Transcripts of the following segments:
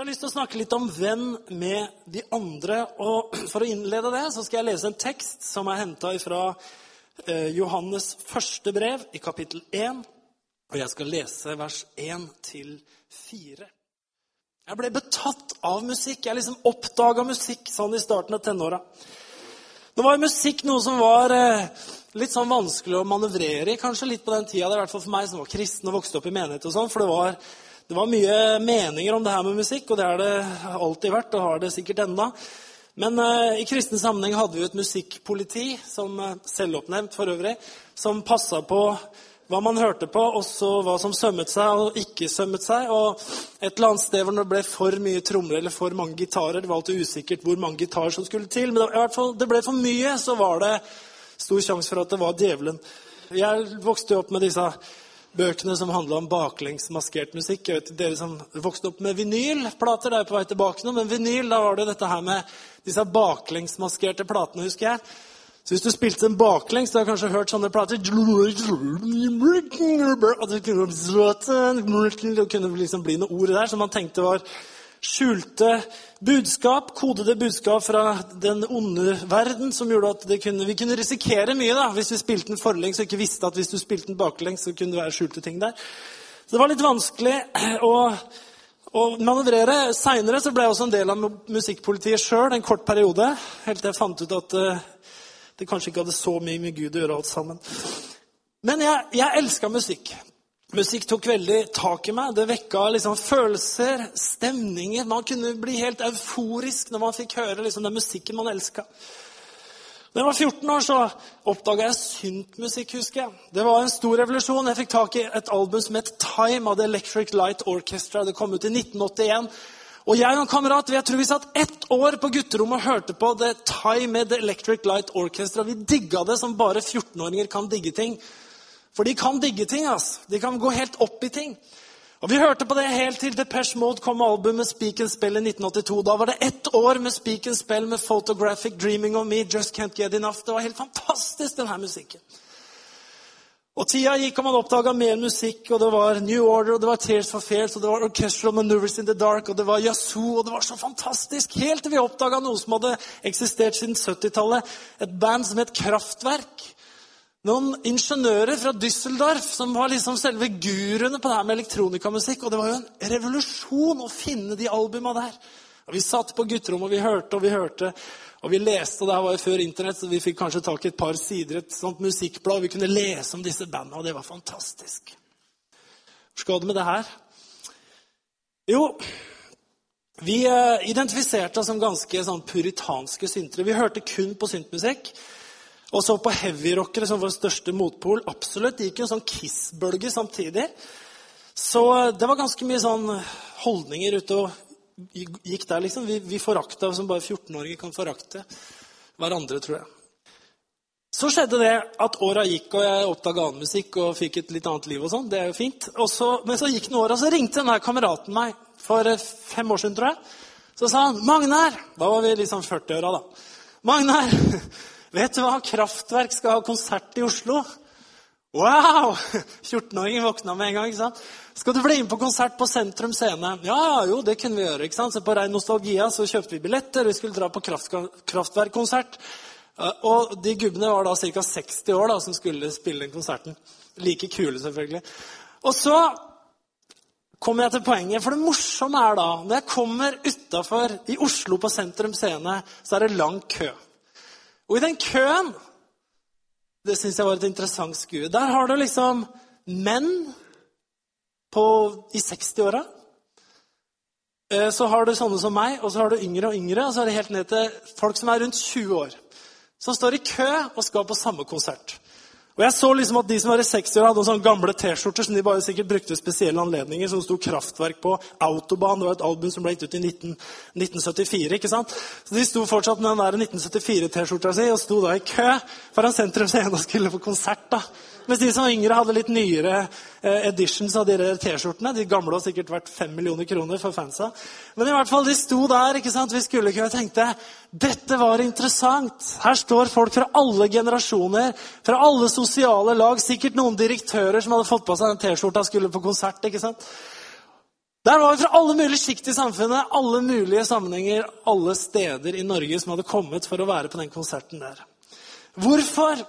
Så jeg har lyst til å snakke litt om venn med de andre. Og for å innlede det så skal jeg lese en tekst som er henta fra eh, Johannes første brev i kapittel 1. Og jeg skal lese vers 1 til 4. Jeg ble betatt av musikk. Jeg liksom oppdaga musikk sånn i starten av tenåra. Nå var musikk noe som var eh, litt sånn vanskelig å manøvrere i, kanskje litt på den tida. Det er i hvert fall for meg som var kristen og vokste opp i menighet og sånn. For det var, det var mye meninger om det her med musikk, og det har det alltid vært, og har det sikkert enda. Men eh, i kristen sammenheng hadde vi et musikkpoliti, som eh, selvoppnevnt for øvrig, som passa på hva man hørte på, også hva som sømmet seg og ikke sømmet seg. Og et eller annet sted hvor det ble for mye trommer eller for mange gitarer Det var alltid usikkert hvor mange gitarer som skulle til, men i hvert fall det ble for mye, så var det stor sjanse for at det var djevelen. Jeg vokste jo opp med disse bøkene som handla om baklengs maskert musikk. Jeg vet Dere som vokste opp med vinylplater, det er på vei tilbake nå, men vinyl, da var det dette her med disse baklengsmaskerte platene, husker jeg. Så hvis du spilte den baklengs, du har kanskje hørt sånne plater Det kunne liksom bli noen ord der som man tenkte var skjulte budskap, kodede budskap fra den onde verden, som gjorde at kunne, vi kunne risikere mye da, hvis vi spilte den forlengs og ikke visste at hvis du spilte den baklengs, så kunne det være skjulte ting der. Så det var litt vanskelig å, å manøvrere. Seinere ble jeg også en del av musikkpolitiet sjøl en kort periode, helt til jeg fant ut at uh, det kanskje ikke hadde så mye med Gud å gjøre alt sammen. Men jeg, jeg elska musikk. Musikk tok veldig tak i meg. Det vekka liksom følelser, stemninger. Man kunne bli helt euforisk når man fikk høre liksom den musikken man elska. Da jeg var 14 år, så oppdaga jeg syntmusikk. husker jeg. Det var en stor revolusjon. Jeg fikk tak i et album som het Time av The Electric Light Orchestra. Det kom ut i 1981. Og jeg og en kamerat jeg tror vi satt ett år på gutterommet og hørte på The Time med The Electric Light Orchestra. Vi digga det som bare 14-åringer kan digge ting. For de kan digge ting. ass. De kan gå helt opp i ting. Og Vi hørte på det helt til Depeche Mode kom med albumet Speak and Spell i 1982. Da var det ett år med Speak and Spell med Photographic Dreaming of Me, Just Can't Get Enough. Det var helt fantastisk, denne musikken. Og Tida gikk, og man oppdaga mer musikk. og Det var New Order, og det var Tears for Fears, og det var Orchestral Maneuvers in the Dark, og det var Yazoo, og det var så fantastisk. Helt til vi oppdaga noe som hadde eksistert siden 70-tallet. Et band som het Kraftverk. Noen ingeniører fra Düsseldorf som var liksom selve guruene på det her med elektronikamusikk. Og det var jo en revolusjon å finne de albuma der. Og Vi satt på gutterommet, og vi hørte og vi hørte. Og vi leste, og det her var jo før Internett, så vi fikk kanskje tak i et par sider et sånt musikkblad. Vi kunne lese om disse bandene, og det var fantastisk. Hvor skal det med det her? Jo, vi eh, identifiserte oss som ganske sånn puritanske syntere. Vi hørte kun på syntmusikk. Og så på heavyrockere som vår største motpol. Absolutt. Det gikk jo en sånn Kiss-bølge samtidig. Så eh, det var ganske mye sånn holdninger ute og gikk der, liksom. Vi, vi forakta som bare 14-åringer kan forakte hverandre, tror jeg. Så skjedde det at åra gikk, og jeg oppdaga annen musikk og fikk et litt annet liv. og sånn. Det er jo fint. Så, men så gikk noen år, og så ringte denne kameraten meg for eh, fem år siden, tror jeg. Så sa han 'Magnar' Da var vi liksom 40-åra, da. 'Magnar, vet du hva? Kraftverk skal ha konsert i Oslo.' Wow! 14-åringen våkna med en gang. ikke sant? Skal du bli med på konsert på Sentrum Scene? Ja, jo, det kunne vi gjøre. ikke sant? Så På Rein Nostalgia så kjøpte vi billetter. Vi skulle dra på kraft, Kraftverk-konsert. Og de gubbene var da ca. 60 år da, som skulle spille den konserten. Like kule, selvfølgelig. Og så kommer jeg til poenget. For det morsomme er da Når jeg kommer utafor i Oslo på Sentrum Scene, så er det lang kø. Og i den køen det syns jeg var et interessant skue. Der har du liksom menn på, i 60-åra. Eh, så har du sånne som meg, og så har du yngre og yngre. Og så er det helt ned til folk som er rundt 20 år. Som står i kø og skal på samme konsert. Og jeg så liksom at De som var i 60 år hadde noen sånne gamle T-skjorter som de bare sikkert brukte spesielle anledninger, som sto Kraftverk på. Autobahn det var et album som ble gitt ut i 19, 1974. ikke sant? Så De sto fortsatt med den der 1974-T-skjorta si og sto da i kø foran Sentrum Scene og skulle på konsert. da. Mens de som var yngre, hadde litt nyere eh, editions av de T-skjortene. De gamle har sikkert vært fem millioner kroner for fansa. Men i hvert fall, de sto der. ikke sant? Vi skulle kunne tenkte dette var interessant. Her står folk fra alle generasjoner, fra alle sosiale lag. Sikkert noen direktører som hadde fått på seg den T-skjorta skulle på konsert. ikke sant? Der var vi fra alle mulige sjikt i samfunnet, alle mulige sammenhenger, alle steder i Norge som hadde kommet for å være på den konserten der. Hvorfor?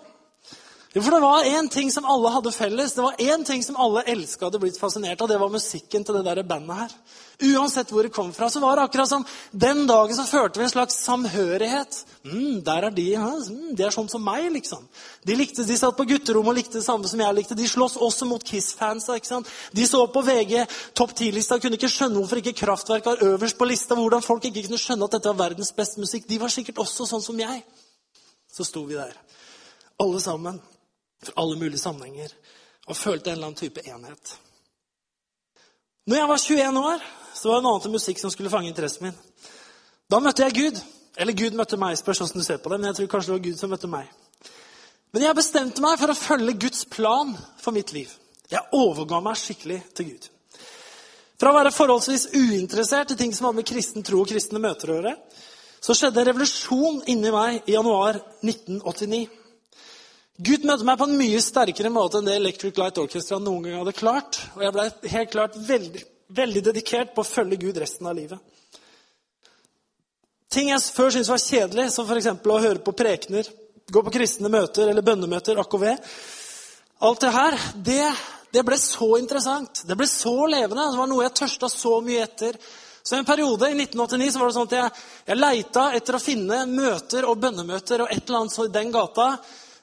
Jo, for det var én ting som alle hadde felles. Det var én ting som alle elska hadde blitt fascinert av. Det var musikken til det der bandet her. Uansett hvor det kom fra, så var det akkurat som den dagen så følte vi en slags samhørighet. Mm, der er de. Mm, de er sånn som meg, liksom. De, likte, de satt på gutterommet og likte det samme som jeg likte. De sloss også mot Kiss-fansa. ikke sant? De så på VG topp 10-lista og kunne ikke skjønne hvorfor ikke Kraftverk var øverst på lista. Hvordan folk ikke kunne skjønne at dette var verdens beste musikk. De var sikkert også sånn som jeg. Så sto vi der, alle sammen for alle mulige sammenhenger og følte en eller annen type enhet. Når jeg var 21 år, så var det noe en enn musikk som skulle fange interessen min. Da møtte jeg Gud. Eller Gud møtte meg. Spørs hvordan du ser på det. Men jeg tror kanskje det var Gud som møtte meg. Men jeg bestemte meg for å følge Guds plan for mitt liv. Jeg overga meg skikkelig til Gud. Fra å være forholdsvis uinteressert i ting som hadde med kristen tro og kristne møter å gjøre, så skjedde en revolusjon inni meg i januar 1989. Gud møtte meg på en mye sterkere måte enn det Electric Light Orchestra noen gang hadde klart. Og jeg ble helt klart veldig, veldig dedikert på å følge Gud resten av livet. Ting jeg før syntes var kjedelig, som f.eks. å høre på prekener, gå på kristne møter eller bønnemøter, AKV Alt det her, det, det ble så interessant. Det ble så levende. Det var noe jeg tørsta så mye etter. Så en periode i 1989 så var det sånn at jeg, jeg leita etter å finne møter og bønnemøter og et eller annet i den gata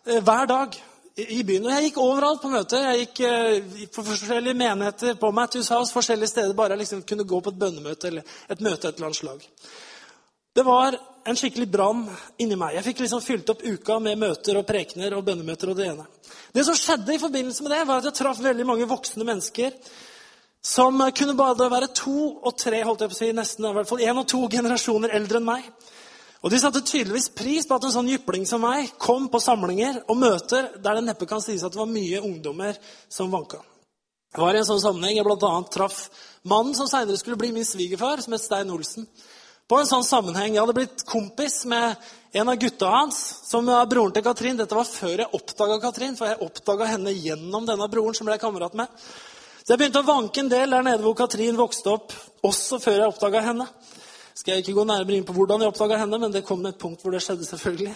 hver dag i byen. Og jeg gikk overalt på møter. Jeg gikk eh, på forskjellige menigheter, på Matthews House, forskjellige steder. Bare jeg liksom kunne gå på et bønnemøte eller et møte et eller annet slag. Det var en skikkelig brann inni meg. Jeg fikk liksom fylt opp uka med møter og prekener og bønnemøter og det ene. Det som skjedde i forbindelse med det, var at jeg traff veldig mange voksne mennesker som kunne bare være to og tre, holdt jeg på å si, nesten i hvert fall én og to generasjoner eldre enn meg. Og De satte tydeligvis pris på at en sånn jypling som meg kom på samlinger og møter der det neppe kan sies at det var mye ungdommer som vanka. Det var i en sånn sammenheng jeg bl.a. traff mannen som seinere skulle bli min svigerfar, som het Stein Olsen. På en sånn sammenheng. Jeg hadde blitt kompis med en av gutta hans, som var broren til Katrin. Dette var før jeg oppdaga Katrin, for jeg oppdaga henne gjennom denne broren som ble kamerat med. Så jeg begynte å vanke en del der nede hvor Katrin vokste opp, også før jeg oppdaga henne skal jeg ikke gå nærmere inn på hvordan jeg oppdaga henne, men det kom et punkt hvor det skjedde. selvfølgelig.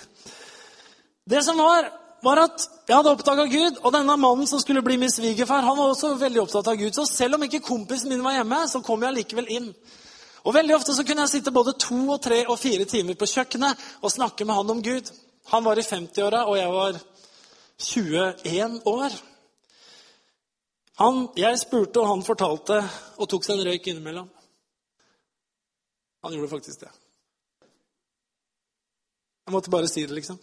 Det som var, var at jeg hadde oppdaga Gud, og denne mannen som skulle bli min svigerfar, han var også veldig opptatt av Gud. Så selv om ikke kompisen min var hjemme, så kom jeg likevel inn. Og Veldig ofte så kunne jeg sitte både to, og tre og fire timer på kjøkkenet og snakke med han om Gud. Han var i 50-åra, og jeg var 21 år. Han, jeg spurte, og han fortalte, og tok seg en røyk innimellom. Han gjorde faktisk det. Jeg måtte bare si det, liksom.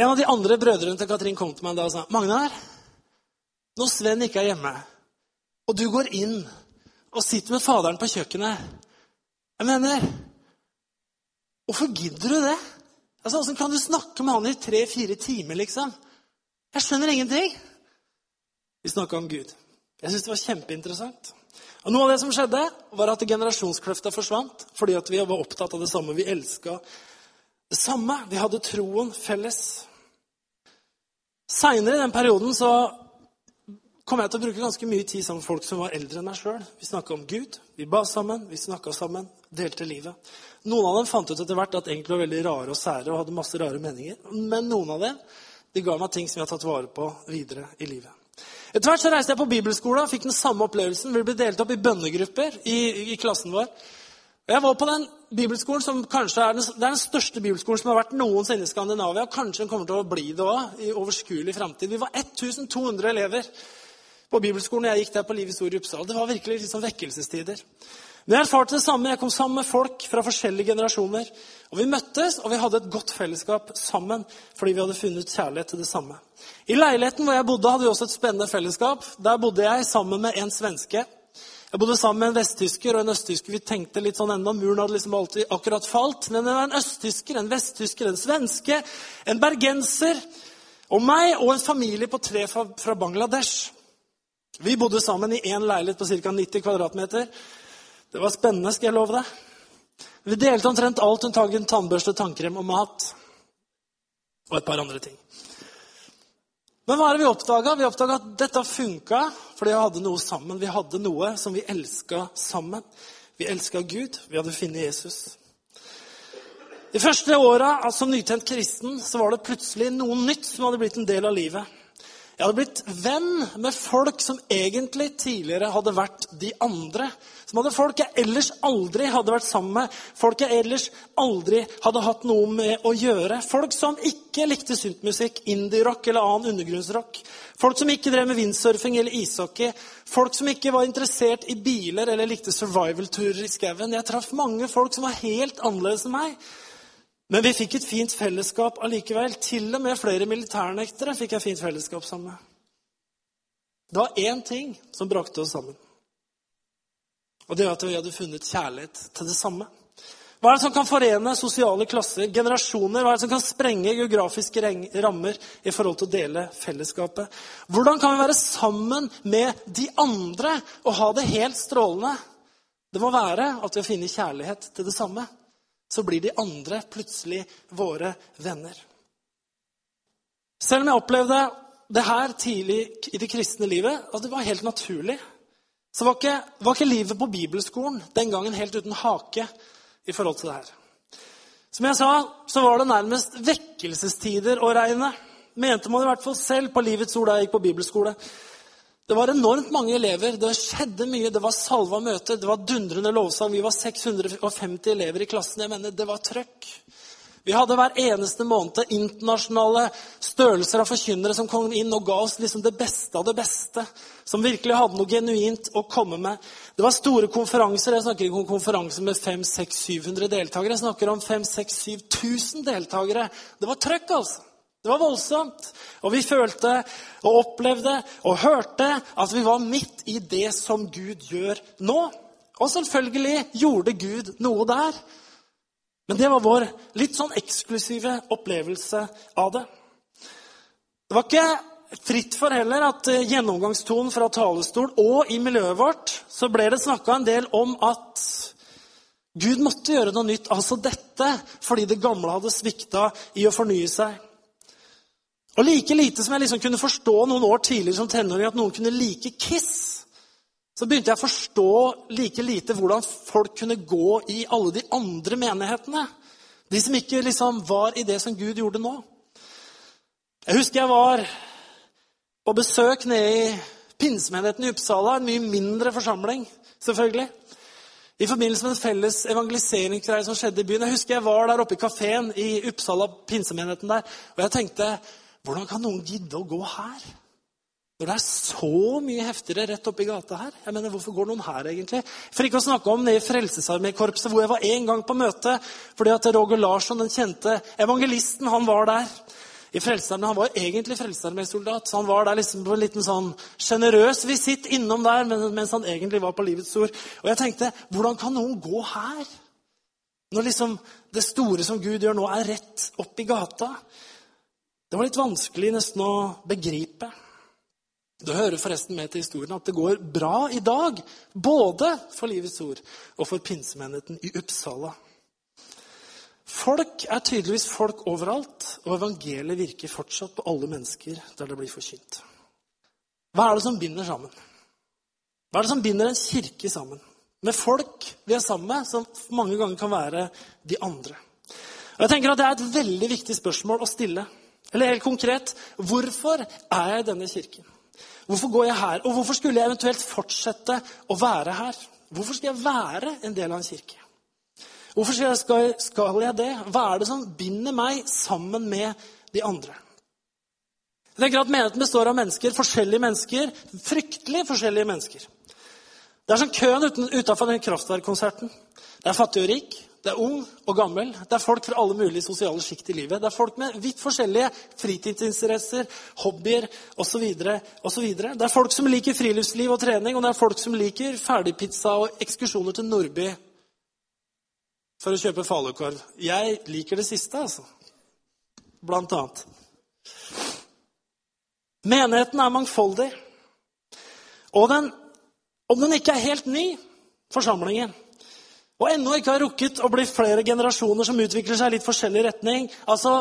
En av de andre brødrene til Katrin kom til meg da og sa Magnar, når Sven ikke er hjemme, og du går inn og sitter med faderen på kjøkkenet Jeg mener Hvorfor gidder du det? Altså, Åssen kan du snakke med han i tre-fire timer, liksom? Jeg skjønner ingenting. Vi snakka om Gud. Jeg syns det var kjempeinteressant. Og Noe av det som skjedde, var at generasjonskløfta forsvant fordi at vi var opptatt av det samme. Vi elska det samme. Vi hadde troen felles. Seinere i den perioden så kom jeg til å bruke ganske mye tid sammen med folk som var eldre enn meg sjøl. Vi snakka om Gud, vi ba sammen, vi snakka sammen, delte livet. Noen av dem fant ut etter hvert at egentlig var veldig rare og sære og hadde masse rare meninger. Men noen av dem de ga meg ting som jeg har tatt vare på videre i livet. Etter hvert så reiste jeg på bibelskolen og fikk den samme opplevelsen. Vi ble delt opp i bønnegrupper i, i klassen vår. Og Jeg var på den bibelskolen som kanskje er den, det er den største bibelskolen som har vært noensinne i Skandinavia. Kanskje den kommer til å bli det òg i overskuelig framtid. Vi var 1200 elever på bibelskolen jeg gikk der på Livets Ord i Uppsala. Det var virkelig liksom vekkelsestider. Men jeg erfarte det samme. Jeg kom sammen med folk fra forskjellige generasjoner. Og Vi møttes, og vi hadde et godt fellesskap sammen fordi vi hadde funnet kjærlighet til det samme. I leiligheten hvor jeg bodde, hadde vi også et spennende fellesskap. Der bodde jeg sammen med en svenske. Jeg bodde sammen med en vesttysker og en østtysker. Vi tenkte litt sånn enda, Muren hadde liksom alltid akkurat falt. Men det var en østtysker, en vesttysker, en svenske, en bergenser og meg og en familie på tre fra Bangladesh. Vi bodde sammen i én leilighet på ca. 90 kvadratmeter. Det var spennende, skal jeg love deg. Vi delte omtrent alt unntagen tannbørste, tannkrem og mat. Og et par andre ting. Men hva er det vi oppdaga? Vi oppdaga at dette funka fordi vi hadde noe sammen. Vi hadde noe som vi elska sammen. Vi elska Gud. Vi hadde funnet Jesus. De første åra altså nytent kristen så var det plutselig noe nytt som hadde blitt en del av livet. Jeg hadde blitt venn med folk som egentlig tidligere hadde vært de andre. Som hadde folk jeg ellers aldri hadde vært sammen med. Folk jeg ellers aldri hadde hatt noe med å gjøre. Folk som ikke likte syntmusikk, indie-rock eller annen undergrunnsrock. Folk som ikke drev med windsurfing eller ishockey. Folk som ikke var interessert i biler eller likte survival-turer i skauen. Jeg traff mange folk som var helt annerledes enn meg. Men vi fikk et fint fellesskap allikevel. Til og med flere militærnektere fikk jeg fint fellesskap sammen med. Det var én ting som brakte oss sammen. Og det var at vi hadde funnet kjærlighet til det samme. Hva er det som kan forene sosiale klasser, generasjoner? Hva er det som kan sprenge geografiske rammer i forhold til å dele fellesskapet? Hvordan kan vi være sammen med de andre og ha det helt strålende? Det må være at vi har funnet kjærlighet til det samme så blir de andre plutselig våre venner. Selv om jeg opplevde det her tidlig i det kristne livet, at det var helt naturlig, så var ikke, var ikke livet på bibelskolen den gangen helt uten hake i forhold til det her. Som jeg sa, så var det nærmest vekkelsestider å regne. Mente man i hvert fall selv på Livets ord da jeg gikk på bibelskole. Det var enormt mange elever. Det skjedde mye. Det var salva møter. Det var dundrende lovsang. Vi var 650 elever i klassen. Jeg mener, det var trøkk. Vi hadde hver eneste måned internasjonale størrelser av forkynnere som kom inn og ga oss liksom det beste av det beste. Som virkelig hadde noe genuint å komme med. Det var store konferanser. Jeg snakker ikke om konferanser med 500-700 deltakere. Jeg snakker om 5000-7000 deltakere. Det var trøkk, altså. Det var voldsomt. Og vi følte og opplevde og hørte at vi var midt i det som Gud gjør nå. Og selvfølgelig gjorde Gud noe der. Men det var vår litt sånn eksklusive opplevelse av det. Det var ikke fritt for heller at gjennomgangstonen fra talerstol og i miljøet vårt så ble det snakka en del om at Gud måtte gjøre noe nytt. Altså dette fordi det gamle hadde svikta i å fornye seg. Og like lite som jeg liksom kunne forstå noen år tidligere som tenåring at noen kunne like Kiss, så begynte jeg å forstå like lite hvordan folk kunne gå i alle de andre menighetene. De som ikke liksom var i det som Gud gjorde nå. Jeg husker jeg var på besøk nede i pinsemenigheten i Uppsala. En mye mindre forsamling, selvfølgelig. I forbindelse med en felles evangeliseringsgreie som skjedde i byen. Jeg husker jeg var der oppe i kafeen i Uppsala, pinsemenigheten der, og jeg tenkte hvordan kan noen gidde å gå her? Når det er så mye heftigere rett oppi gata her. Jeg mener, Hvorfor går noen her, egentlig? For ikke å snakke om nede i Frelsesarmékorpset, hvor jeg var en gang på møte fordi at Roger Larsson, den kjente evangelisten, han var der. I Frelsesarmeen, Han var egentlig frelsesarmésoldat, så han var der liksom på en liten sånn sjenerøs visitt innom der mens han egentlig var på Livets ord. Og jeg tenkte, hvordan kan noen gå her? Når liksom det store som Gud gjør nå, er rett oppi gata. Det var litt vanskelig nesten å begripe. Det hører forresten med til historien at det går bra i dag, både for Livets Ord og for pinsemenigheten i Uppsala. Folk er tydeligvis folk overalt, og evangeliet virker fortsatt på alle mennesker der det blir forkynt. Hva er det som binder sammen? Hva er det som binder en kirke sammen? Med folk vi er sammen med, som mange ganger kan være de andre. Og jeg tenker at Det er et veldig viktig spørsmål å stille. Eller helt konkret hvorfor er jeg i denne kirken? Hvorfor går jeg her? Og hvorfor skulle jeg eventuelt fortsette å være her? Hvorfor skal jeg være en del av en kirke? Hvorfor skal jeg det? Hva er det som binder meg sammen med de andre? Jeg tenker at Menigheten består av mennesker, forskjellige mennesker, fryktelig forskjellige mennesker. Det er som køen utafor den kraftverkkonserten. Det er fattig og rik, det er ung og gammel. Det er folk fra alle mulige sosiale sjikt i livet. Det er folk med vidt forskjellige fritidsinteresser, hobbyer osv. Det er folk som liker friluftsliv og trening, og det er folk som liker ferdigpizza og ekskursjoner til Nordby for å kjøpe falukorv. Jeg liker det siste, altså. Blant annet. Menigheten er mangfoldig. Og den, om den ikke er helt ny, forsamlingen og ennå ikke har rukket å bli flere generasjoner som utvikler seg i litt forskjellig retning. Altså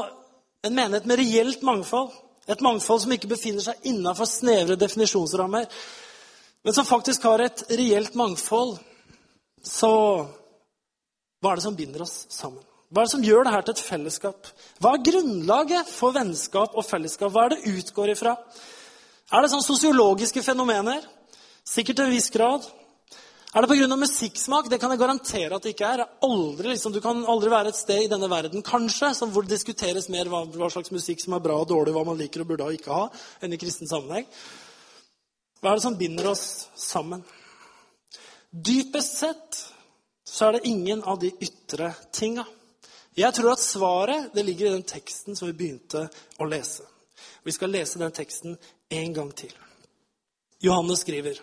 en menighet med reelt mangfold. Et mangfold som ikke befinner seg innafor snevre definisjonsrammer. men som faktisk har et reelt mangfold, så hva er det som binder oss sammen? Hva er det som gjør det her til et fellesskap? Hva er grunnlaget for vennskap og fellesskap? Hva er det utgår ifra? Er det sånn sosiologiske fenomener? Sikkert til en viss grad. Er det pga. musikksmak? Det kan jeg garantere at det ikke er. Aldri, liksom, du kan aldri være et sted i denne verden kanskje, hvor det diskuteres mer hva, hva, slags musikk som er bra og dårlig, hva man liker og burde og ikke ha, enn i kristen sammenheng. Hva er det som binder oss sammen? Dypest sett så er det ingen av de ytre tinga. Jeg tror at svaret det ligger i den teksten som vi begynte å lese. Vi skal lese den teksten en gang til. Johannes skriver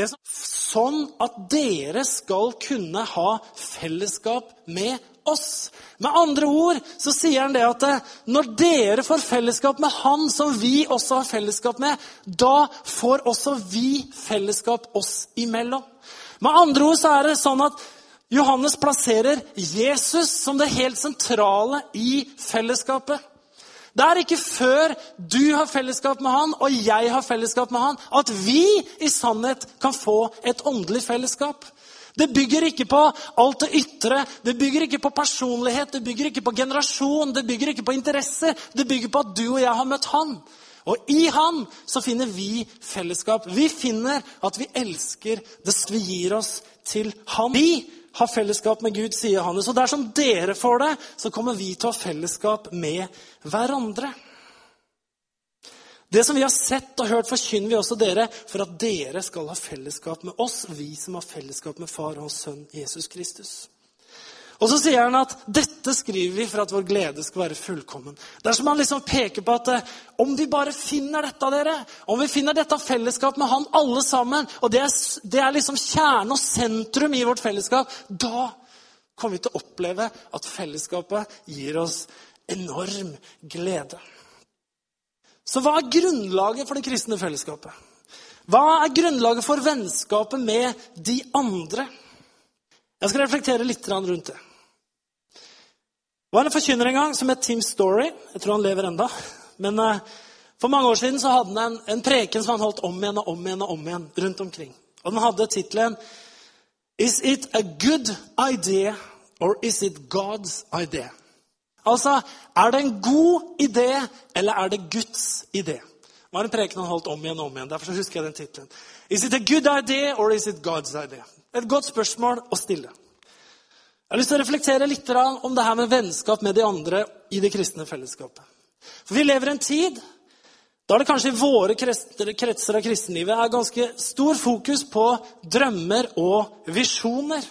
det er sånn at dere skal kunne ha fellesskap med oss. Med andre ord så sier han det at når dere får fellesskap med han som vi også har fellesskap med, da får også vi fellesskap oss imellom. Med andre ord så er det sånn at Johannes plasserer Jesus som det helt sentrale i fellesskapet. Det er ikke før du har fellesskap med han og jeg har fellesskap med han, at vi i sannhet kan få et åndelig fellesskap. Det bygger ikke på alt det ytre, det bygger ikke på personlighet, det bygger ikke på generasjon, det bygger ikke på interesser. Det bygger på at du og jeg har møtt han. Og i han så finner vi fellesskap. Vi finner at vi elsker det vi gir oss til han. Vi har fellesskap med Gud, sier Johannes. Og dersom dere får det, så kommer vi til å ha fellesskap med hverandre. Det som vi har sett og hørt, forkynner vi også dere, for at dere skal ha fellesskap med oss, vi som har fellesskap med Far og Sønn Jesus Kristus. Og så sier han at dette skriver vi for at vår glede skal være fullkommen. Det er som han liksom peker på at eh, om vi bare finner dette, dere, om vi finner dette fellesskapet med han alle sammen, og det er, det er liksom kjerne og sentrum i vårt fellesskap, da kommer vi til å oppleve at fellesskapet gir oss enorm glede. Så hva er grunnlaget for det kristne fellesskapet? Hva er grunnlaget for vennskapet med de andre? Jeg skal reflektere litt rundt det. Det var en forkynner en gang som het Tim Story. Jeg tror han lever enda. Men uh, for mange år siden så hadde han en, en, preken som han holdt om igjen og om igjen og om igjen rundt omkring. Og den hadde tittelen Is it a good idea or is it God's idea? Altså, er det en god idé, eller er det Guds idé? Det var en preken han holdt om igjen og om igjen. Derfor husker jeg den tittelen. Is it a good idea or is it God's idea? Et godt spørsmål å stille. Jeg har lyst til å reflektere litt om det her med vennskap med de andre i det kristne fellesskapet. For Vi lever i en tid da det kanskje i våre kretser av kristenlivet er ganske stor fokus på drømmer og visjoner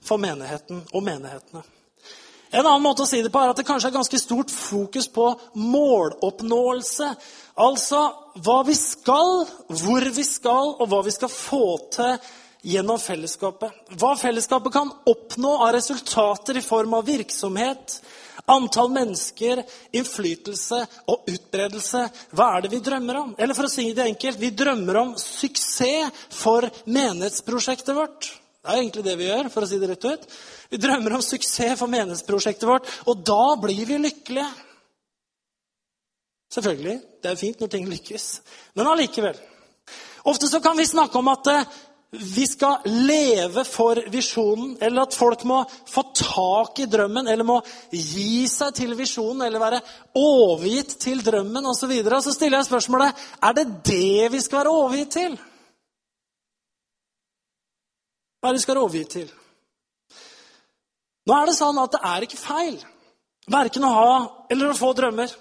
for menigheten og menighetene. En annen måte å si det på er at det kanskje er ganske stort fokus på måloppnåelse. Altså hva vi skal, hvor vi skal, og hva vi skal få til gjennom fellesskapet. Hva fellesskapet kan oppnå av resultater i form av virksomhet, antall mennesker, innflytelse og utbredelse. Hva er det vi drømmer om? Eller for å si det enkelt, vi drømmer om suksess for menighetsprosjektet vårt. Det er egentlig det vi gjør, for å si det rett ut. Vi drømmer om suksess for menighetsprosjektet vårt, og da blir vi lykkelige. Selvfølgelig. Det er fint når ting lykkes. Men allikevel. Ofte så kan vi snakke om at eh, vi skal leve for visjonen, eller at folk må få tak i drømmen, eller må gi seg til visjonen, eller være overgitt til drømmen osv. Så, videre. så stiller jeg spørsmålet er det det vi skal være overgitt til. Hva er det vi skal være overgitt til? Nå er det sånn at det er ikke feil verken å ha eller å få drømmer.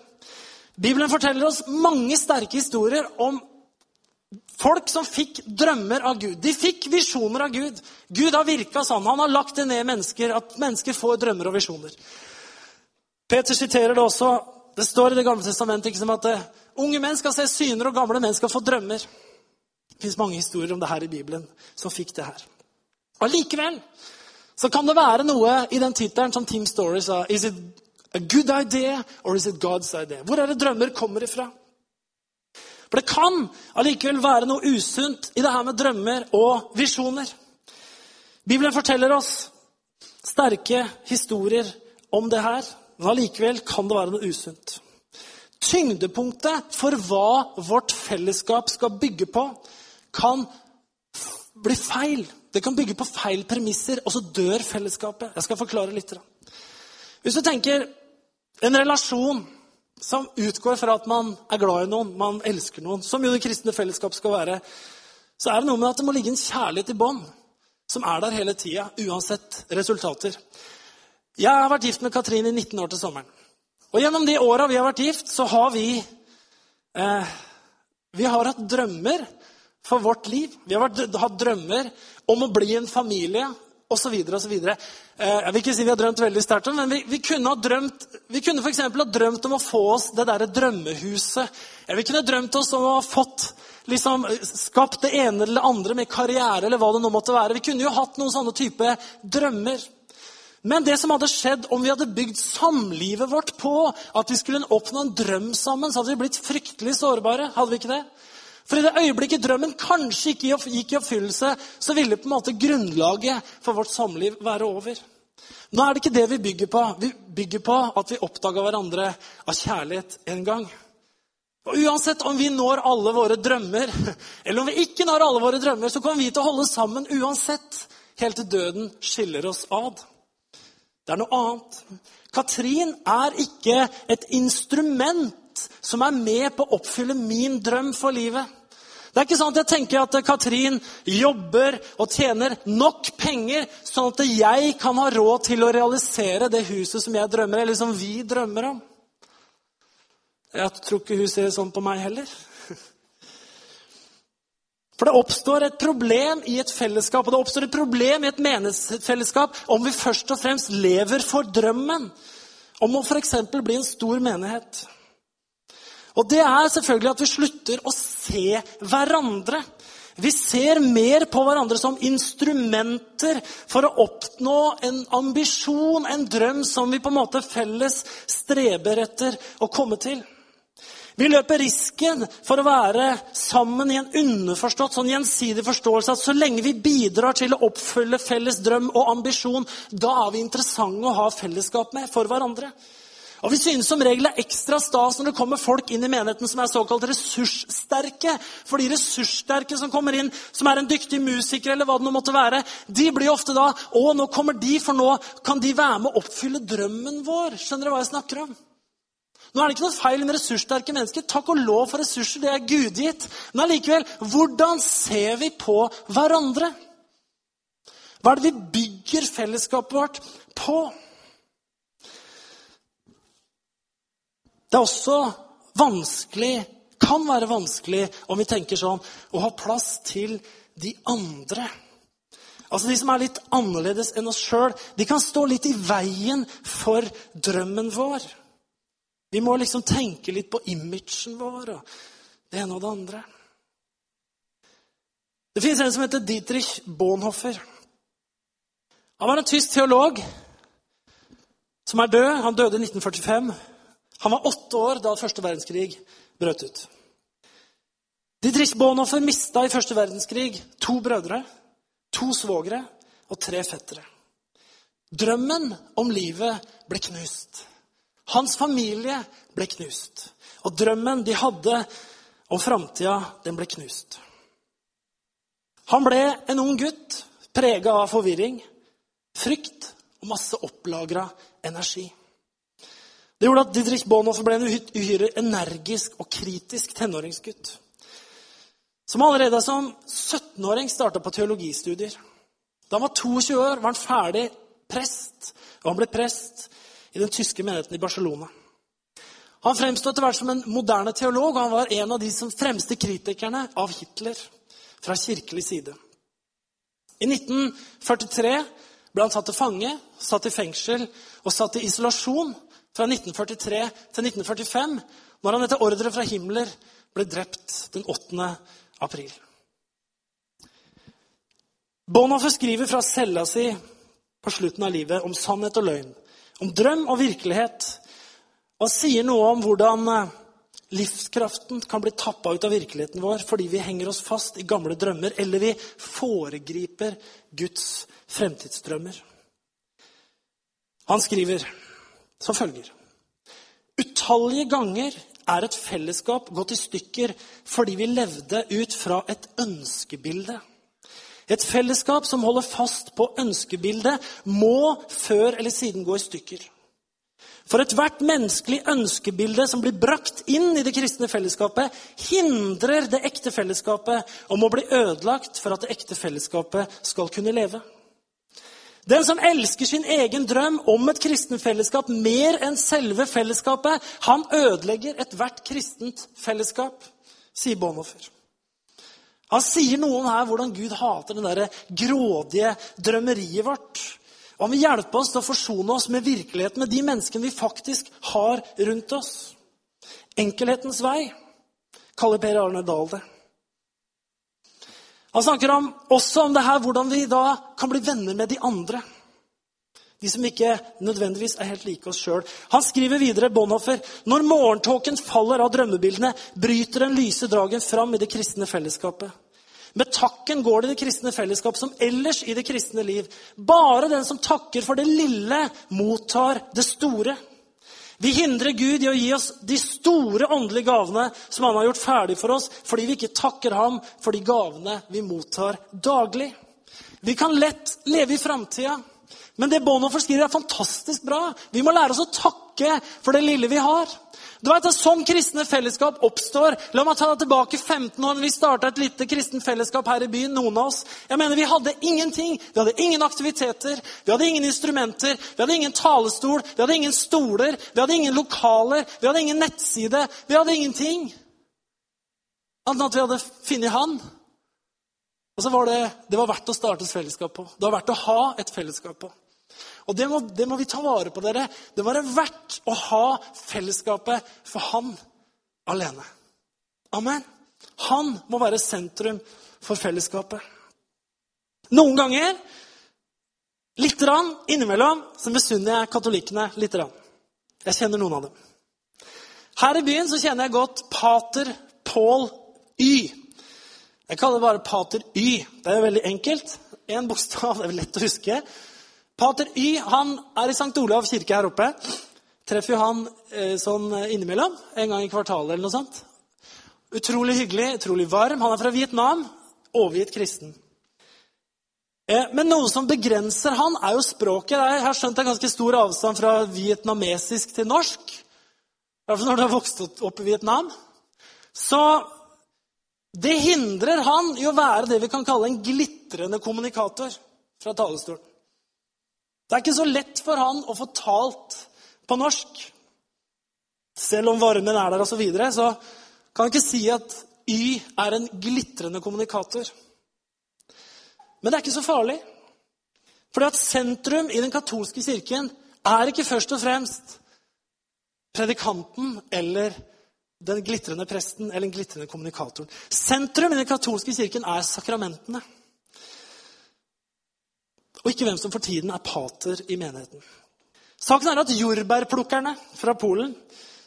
Bibelen forteller oss mange sterke historier om Folk som fikk drømmer av Gud. De fikk visjoner av Gud. Gud har virka sånn. Han har lagt det ned i mennesker, at mennesker får drømmer og visjoner. Peter siterer det også. Det står i Det gamle testamentet ikke som at uh, unge menn skal se syner, og gamle menn skal få drømmer. Det fins mange historier om det her i Bibelen som fikk det her. Allikevel så kan det være noe i den tittelen som Team Story sa. Is it a good idea or is it God's idea? Hvor er det drømmer kommer ifra? For det kan allikevel være noe usunt i det her med drømmer og visjoner. Bibelen forteller oss sterke historier om det her, men allikevel kan det være noe usunt. Tyngdepunktet for hva vårt fellesskap skal bygge på, kan bli feil. Det kan bygge på feil premisser, og så dør fellesskapet. Jeg skal forklare litt. Hvis du tenker en relasjon som utgår fra at man er glad i noen, man elsker noen, som jo det kristne fellesskap skal være, så er det noe med at det må ligge en kjærlighet i bånd som er der hele tida, uansett resultater. Jeg har vært gift med Katrin i 19 år til sommeren. Og gjennom de åra vi har vært gift, så har vi eh, Vi har hatt drømmer for vårt liv. Vi har hatt drømmer om å bli en familie osv. osv. Eh, jeg vil ikke si vi har drømt veldig sterkt om men vi, vi kunne ha drømt vi kunne for ha drømt om å få oss det derre drømmehuset. Vi kunne drømt oss om å ha fått liksom, skapt det ene eller det andre med karriere eller hva det nå måtte være. Vi kunne jo hatt noen sånne type drømmer. Men det som hadde skjedd om vi hadde bygd samlivet vårt på at vi skulle oppnå en drøm sammen, så hadde vi blitt fryktelig sårbare. hadde vi ikke det? For i det øyeblikket drømmen kanskje ikke gikk i oppfyllelse, så ville på en måte grunnlaget for vårt samliv være over. Nå er det ikke det vi bygger på. Vi bygger på at vi oppdaga hverandre av kjærlighet en gang. Og Uansett om vi når alle våre drømmer, eller om vi ikke når alle våre drømmer, så kommer vi til å holde sammen uansett, helt til døden skiller oss ad. Det er noe annet. Katrin er ikke et instrument som er med på å oppfylle min drøm for livet. Det er ikke sånn at jeg tenker at Katrin jobber og tjener nok penger, sånn at jeg kan ha råd til å realisere det huset som jeg drømmer eller som vi drømmer om. Jeg tror ikke hun ser sånn på meg heller. For det oppstår et problem i et fellesskap, og det oppstår et problem i et menighetsfellesskap om vi først og fremst lever for drømmen om å f.eks. bli en stor menighet. Og det er selvfølgelig at vi slutter å se hverandre. Vi ser mer på hverandre som instrumenter for å oppnå en ambisjon, en drøm som vi på en måte felles streber etter å komme til. Vi løper risken for å være sammen i en underforstått, sånn gjensidig forståelse at så lenge vi bidrar til å oppfylle felles drøm og ambisjon, da er vi interessante å ha fellesskap med for hverandre. Og Vi synes som regel det er ekstra stas når det kommer folk inn i menigheten som er såkalt ressurssterke. For de ressurssterke som kommer inn, som er en dyktig musiker, eller hva det nå måtte være, de blir ofte da Å, nå kommer de, for nå kan de være med å oppfylle drømmen vår. Skjønner dere hva jeg snakker om? Nå er det ikke noe feil med ressurssterke mennesker. Takk og lov for ressurser, det er gudgitt. Men allikevel, hvordan ser vi på hverandre? Hva er det vi bygger fellesskapet vårt på? Det er også vanskelig, kan være vanskelig, om vi tenker sånn, å ha plass til de andre. Altså De som er litt annerledes enn oss sjøl, de kan stå litt i veien for drømmen vår. Vi må liksom tenke litt på imagen vår og det ene og det andre. Det fins en som heter Dietrich Bonhoffer. Han var en tysk teolog som er død. Han døde i 1945. Han var åtte år da første verdenskrig brøt ut. Didrich Bonhoffer mista i første verdenskrig to brødre, to svogere og tre fettere. Drømmen om livet ble knust. Hans familie ble knust. Og drømmen de hadde om framtida, den ble knust. Han ble en ung gutt prega av forvirring, frykt og masse opplagra energi. Det gjorde at Didrik Bonhoeffer ble en uhyre energisk og kritisk tenåringsgutt. Som allerede som 17-åring starta på teologistudier. Da han var 22 år, var han ferdig prest, og han ble prest i den tyske menigheten i Barcelona. Han fremsto etter hvert som en moderne teolog, og han var en av de som fremste kritikerne av Hitler fra kirkelig side. I 1943 ble han tatt til fange, satt i fengsel og satt i isolasjon fra 1943 til 1945, når han etter ordre fra Himmler ble drept den 8. april. Bonhoeffer skriver fra cella si på slutten av livet om sannhet og løgn om drøm og virkelighet. Og sier noe om hvordan eh, livskraften kan bli tappa ut av virkeligheten vår fordi vi henger oss fast i gamle drømmer, eller vi foregriper Guds fremtidsdrømmer. Han skriver som følger Utallige ganger er et fellesskap gått i stykker fordi vi levde ut fra et ønskebilde. Et fellesskap som holder fast på ønskebildet, må før eller siden gå i stykker. For ethvert menneskelig ønskebilde som blir brakt inn i det kristne fellesskapet, hindrer det ekte fellesskapet om å bli ødelagt for at det ekte fellesskapet skal kunne leve. Den som elsker sin egen drøm om et kristenfellesskap mer enn selve fellesskapet, han ødelegger ethvert kristent fellesskap, sier Bonhoeffer. Han sier noe om her hvordan Gud hater det der grådige drømmeriet vårt. Og han vil hjelpe oss til å forsone oss med virkeligheten, med de menneskene vi faktisk har rundt oss. Enkelhetens vei, kaller Per Arne Dahl det. Han snakker om, også om det her, hvordan vi da kan bli venner med de andre. De som ikke nødvendigvis er helt like oss sjøl. Han skriver videre, Bonhoffer, når morgentåken faller av drømmebildene, bryter den lyse dragen fram i det kristne fellesskapet. Med takken går det i det kristne fellesskap som ellers i det kristne liv. Bare den som takker for det lille, mottar det store. Vi hindrer Gud i å gi oss de store åndelige gavene som han har gjort ferdig for oss, fordi vi ikke takker ham for de gavene vi mottar daglig. Vi kan lett leve i framtida, men det Bonhoeffer skriver, er fantastisk bra. Vi må lære oss å takke for det lille vi har. Du vet at Sånn kristne fellesskap oppstår. La meg ta deg tilbake 15 år. Vi starta et lite kristent fellesskap her i byen. noen av oss. Jeg mener, Vi hadde ingenting. Vi hadde ingen aktiviteter. Vi hadde ingen instrumenter. Vi hadde ingen talestol. Vi hadde ingen stoler. Vi hadde ingen lokaler. Vi hadde ingen nettside. Vi hadde ingenting. Annet enn at vi hadde funnet Han. Og så var det, det var verdt å starte et fellesskap på. Det var verdt å ha et fellesskap på. Og det må, det må vi ta vare på, dere. Det må være verdt å ha fellesskapet for han alene. Amen. Han må være sentrum for fellesskapet. Noen ganger, lite grann, innimellom, så misunner jeg katolikkene lite grann. Jeg kjenner noen av dem. Her i byen så kjenner jeg godt pater Paul Y. Jeg kaller det bare pater Y. Det er veldig enkelt. Én bokstav, det er lett å huske. Pater Y han er i St. Olav kirke her oppe. Treffer jo han eh, sånn innimellom. En gang i kvartalet eller noe sånt. Utrolig hyggelig, utrolig varm. Han er fra Vietnam. Overgitt kristen. Eh, men noe som begrenser han, er jo språket. Jeg har skjønt det er ganske stor avstand fra vietnamesisk til norsk. I hvert fall når du har vokst opp i Vietnam. Så det hindrer han i å være det vi kan kalle en glitrende kommunikator fra talerstolen. Det er ikke så lett for han å få talt på norsk. Selv om varmen er der osv., så, videre, så kan han ikke si at Y er en glitrende kommunikator. Men det er ikke så farlig. Fordi at sentrum i den katolske kirken er ikke først og fremst predikanten eller den glitrende presten eller den glitrende kommunikatoren. Sentrum i den katolske kirken er sakramentene og ikke hvem som for tiden er pater i menigheten. Saken er at jordbærplukkerne fra Polen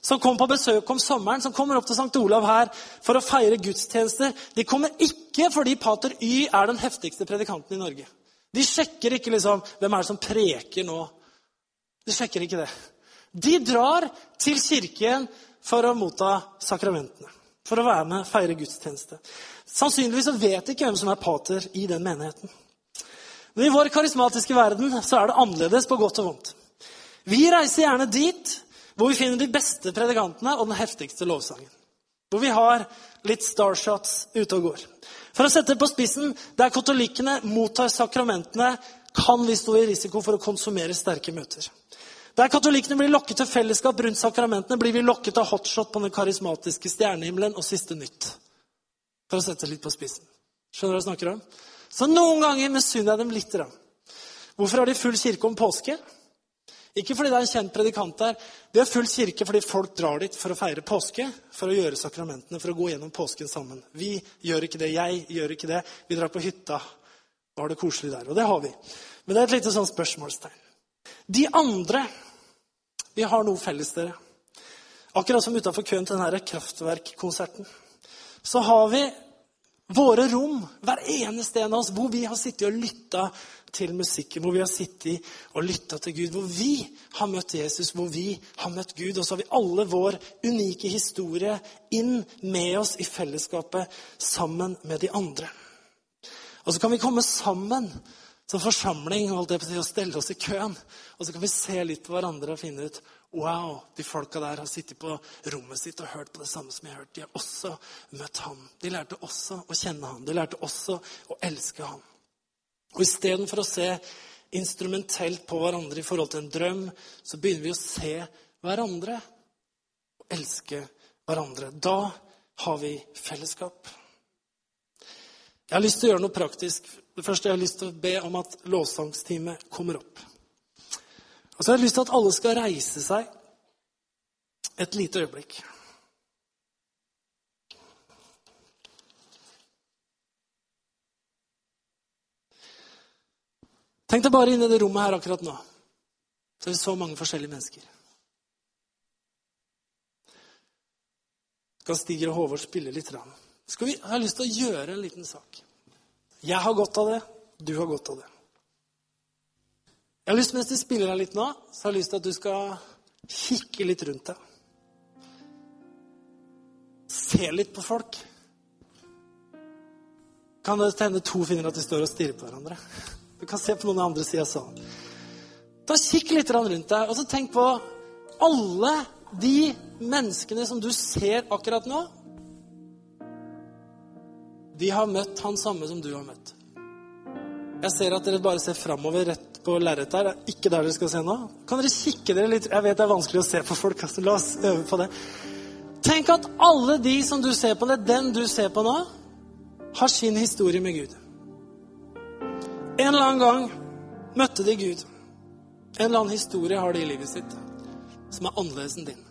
som kom på besøk om sommeren, som kommer opp til St. Olav her for å feire gudstjenester, de kommer ikke fordi pater Y er den heftigste predikanten i Norge. De sjekker ikke liksom, hvem er det som preker nå. De sjekker ikke det. De drar til kirken for å motta sakramentene. For å være med feire gudstjeneste. Sannsynligvis vet de ikke hvem som er pater i den menigheten. Men i vår karismatiske verden så er det annerledes på godt og vondt. Vi reiser gjerne dit hvor vi finner de beste predikantene og den heftigste lovsangen. Hvor vi har litt starshots ute og går. For å sette det på spissen, der katolikkene mottar sakramentene, kan vi stå i risiko for å konsumere sterke møter. Der katolikkene blir lokket til fellesskap rundt sakramentene, blir vi lokket av hotshot på den karismatiske stjernehimmelen og siste nytt. For å sette det litt på spissen. Skjønner du hva jeg snakker om? Så noen ganger misunner jeg dem litt. Da. Hvorfor har de full kirke om påske? Ikke fordi det er en kjent predikant der. De har full kirke fordi folk drar dit for å feire påske, for å gjøre sakramentene, for å gå gjennom påsken sammen. Vi gjør ikke det. Jeg gjør ikke det. Vi drar på hytta og har det koselig der. Og det har vi. Men det er et lite sånn spørsmålstegn. De andre Vi har noe felles, dere. Akkurat som utafor køen til denne kraftverkkonserten. Så har vi Våre rom, hver eneste en av oss, hvor vi har sittet og lytta til musikken, hvor vi har sittet og lytta til Gud, hvor vi har møtt Jesus, hvor vi har møtt Gud. Og så har vi alle vår unike historie inn med oss i fellesskapet sammen med de andre. Og så kan vi komme sammen som forsamling holdt jeg på å stelle oss i køen. Og så kan vi se litt på hverandre og finne ut Wow, de folka der har sittet på rommet sitt og hørt på det samme som jeg har hørt. De har også møtt ham. De lærte også å kjenne ham. De lærte også å elske ham. Og istedenfor å se instrumentelt på hverandre i forhold til en drøm, så begynner vi å se hverandre og elske hverandre. Da har vi fellesskap. Jeg har lyst til å gjøre noe praktisk. Det første jeg har lyst til å be om at lovsangsteamet kommer opp. Og så har jeg lyst til at alle skal reise seg et lite øyeblikk. Tenk deg bare inn i det rommet her akkurat nå. Så er det så mange forskjellige mennesker. Skal Stiger og Håvard spille litt? Skal vi, jeg har lyst til å gjøre en liten sak. Jeg har godt av det. Du har godt av det. Jeg har lyst, Mens de spiller her litt nå, så har jeg lyst til at du skal kikke litt rundt deg. Se litt på folk. Kan det hende to finner at de står og stirrer på hverandre? Du kan se på noen andre sida sånn. Da Kikk litt rundt deg, og så tenk på alle de menneskene som du ser akkurat nå. De har møtt han samme som du har møtt. Jeg ser at dere bare ser framover rett på lerretet her. Ikke der dere skal se nå. Kan dere kikke dere litt Jeg vet det er vanskelig å se på folk. Altså. La oss øve på det. Tenk at alle de som du ser på, det den du ser på nå, har sin historie med Gud. En eller annen gang møtte de Gud. En eller annen historie har de i livet sitt som er annerledes enn din.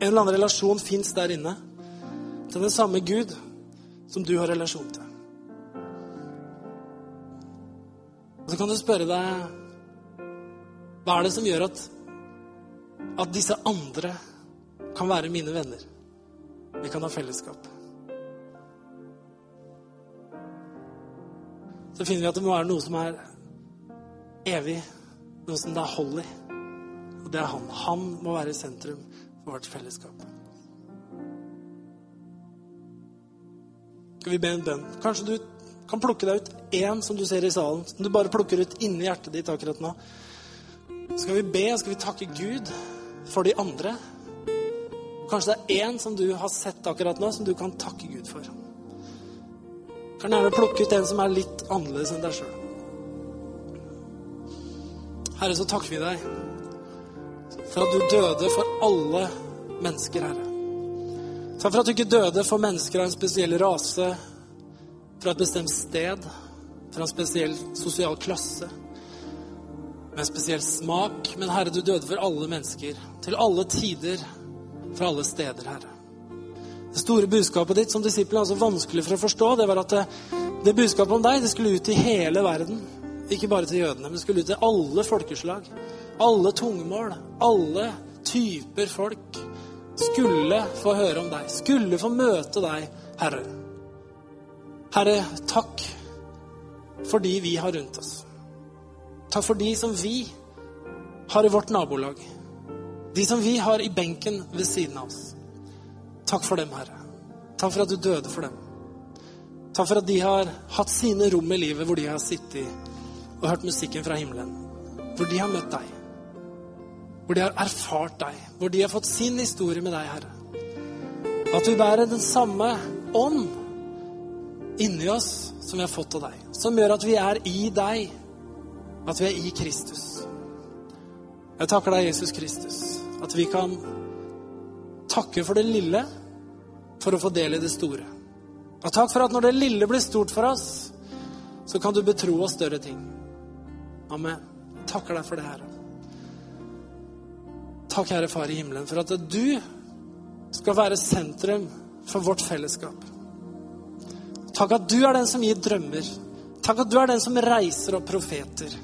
En eller annen relasjon fins der inne til den samme Gud som du har relasjon til. Og så kan du spørre deg Hva er det som gjør at, at disse andre kan være mine venner? Vi kan ha fellesskap. Så finner vi at det må være noe som er evig, noe som det er hold i. Og det er han. Han må være i sentrum for vårt fellesskap. Skal vi be en bønn? Kanskje du kan plukke deg ut én som du ser i salen, som du bare plukker ut inni hjertet ditt akkurat nå. Skal vi be, skal vi takke Gud for de andre. Kanskje det er én som du har sett akkurat nå, som du kan takke Gud for. Kan gjerne plukke ut en som er litt annerledes enn deg sjøl. Herre, så takker vi deg for at du døde for alle mennesker, Herre. Takk for at du ikke døde for mennesker av en spesiell rase, fra et bestemt sted, fra en spesiell sosial klasse, med en spesiell smak. Men Herre, du døde for alle mennesker, til alle tider, fra alle steder, Herre. Det store budskapet ditt som disippel er altså vanskelig for å forstå, det var at det, det budskapet om deg det skulle ut i hele verden. Ikke bare til jødene, men det skulle ut til alle folkeslag. Alle tungemål, alle typer folk skulle få høre om deg. Skulle få møte deg, Herre. Herre, takk for de vi har rundt oss. Takk for de som vi har i vårt nabolag. De som vi har i benken ved siden av oss. Takk for dem, Herre. Takk for at du døde for dem. Takk for at de har hatt sine rom i livet hvor de har sittet og hørt musikken fra himmelen. Hvor de har møtt deg. Hvor de har erfart deg. Hvor de har fått sin historie med deg, Herre. At vi bærer den samme ånd inni oss som vi har fått av deg. Som gjør at vi er i deg. At vi er i Kristus. Jeg takker deg, Jesus Kristus, at vi kan takke for det lille for å få del i det store. Og takk for at når det lille blir stort for oss, så kan du betro oss større ting. Amen. Takker deg for det, Herre. Takk, Herre Far i himmelen, for at du skal være sentrum for vårt fellesskap. Takk at du er den som gir drømmer. Takk at du er den som reiser opp profeter.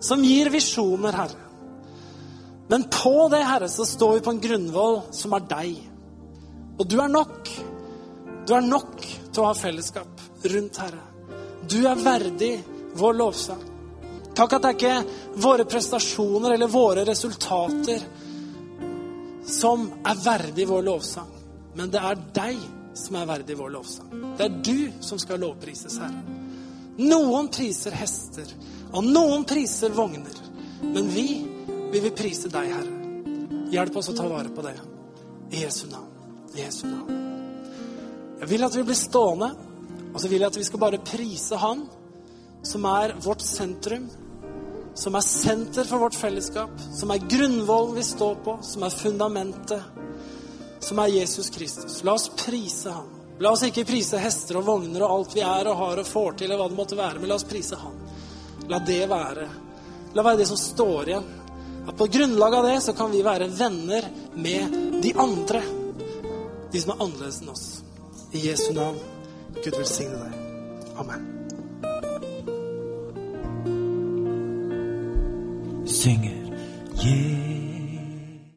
Som gir visjoner, Herre. Men på det, Herre, så står vi på en grunnvoll som er deg. Og du er nok. Du er nok til å ha fellesskap rundt Herre. Du er verdig vår lovsang. Takk at det er ikke våre prestasjoner eller våre resultater som er verdig vår lovsang, men det er deg som er verdig vår lovsang. Det er du som skal lovprises, Herre. Noen priser hester, og noen priser vogner. Men vi, vi vil prise deg, Herre. Hjelp oss å ta vare på det. I Jesu navn. I Jesu navn. Jeg vil at vi blir stående, og så vil jeg at vi skal bare prise Han, som er vårt sentrum, som er senter for vårt fellesskap, som er grunnvollen vi står på, som er fundamentet, som er Jesus Kristus. La oss prise Han. La oss ikke prise hester og vogner og alt vi er og har og får til, eller hva det måtte være, men la oss prise Han. La det være. La være det som står igjen. At på grunnlag av det så kan vi være venner med de andre. De som er annerledes enn oss. I Jesu navn. Gud velsigne deg. Amen. Synger Jesus.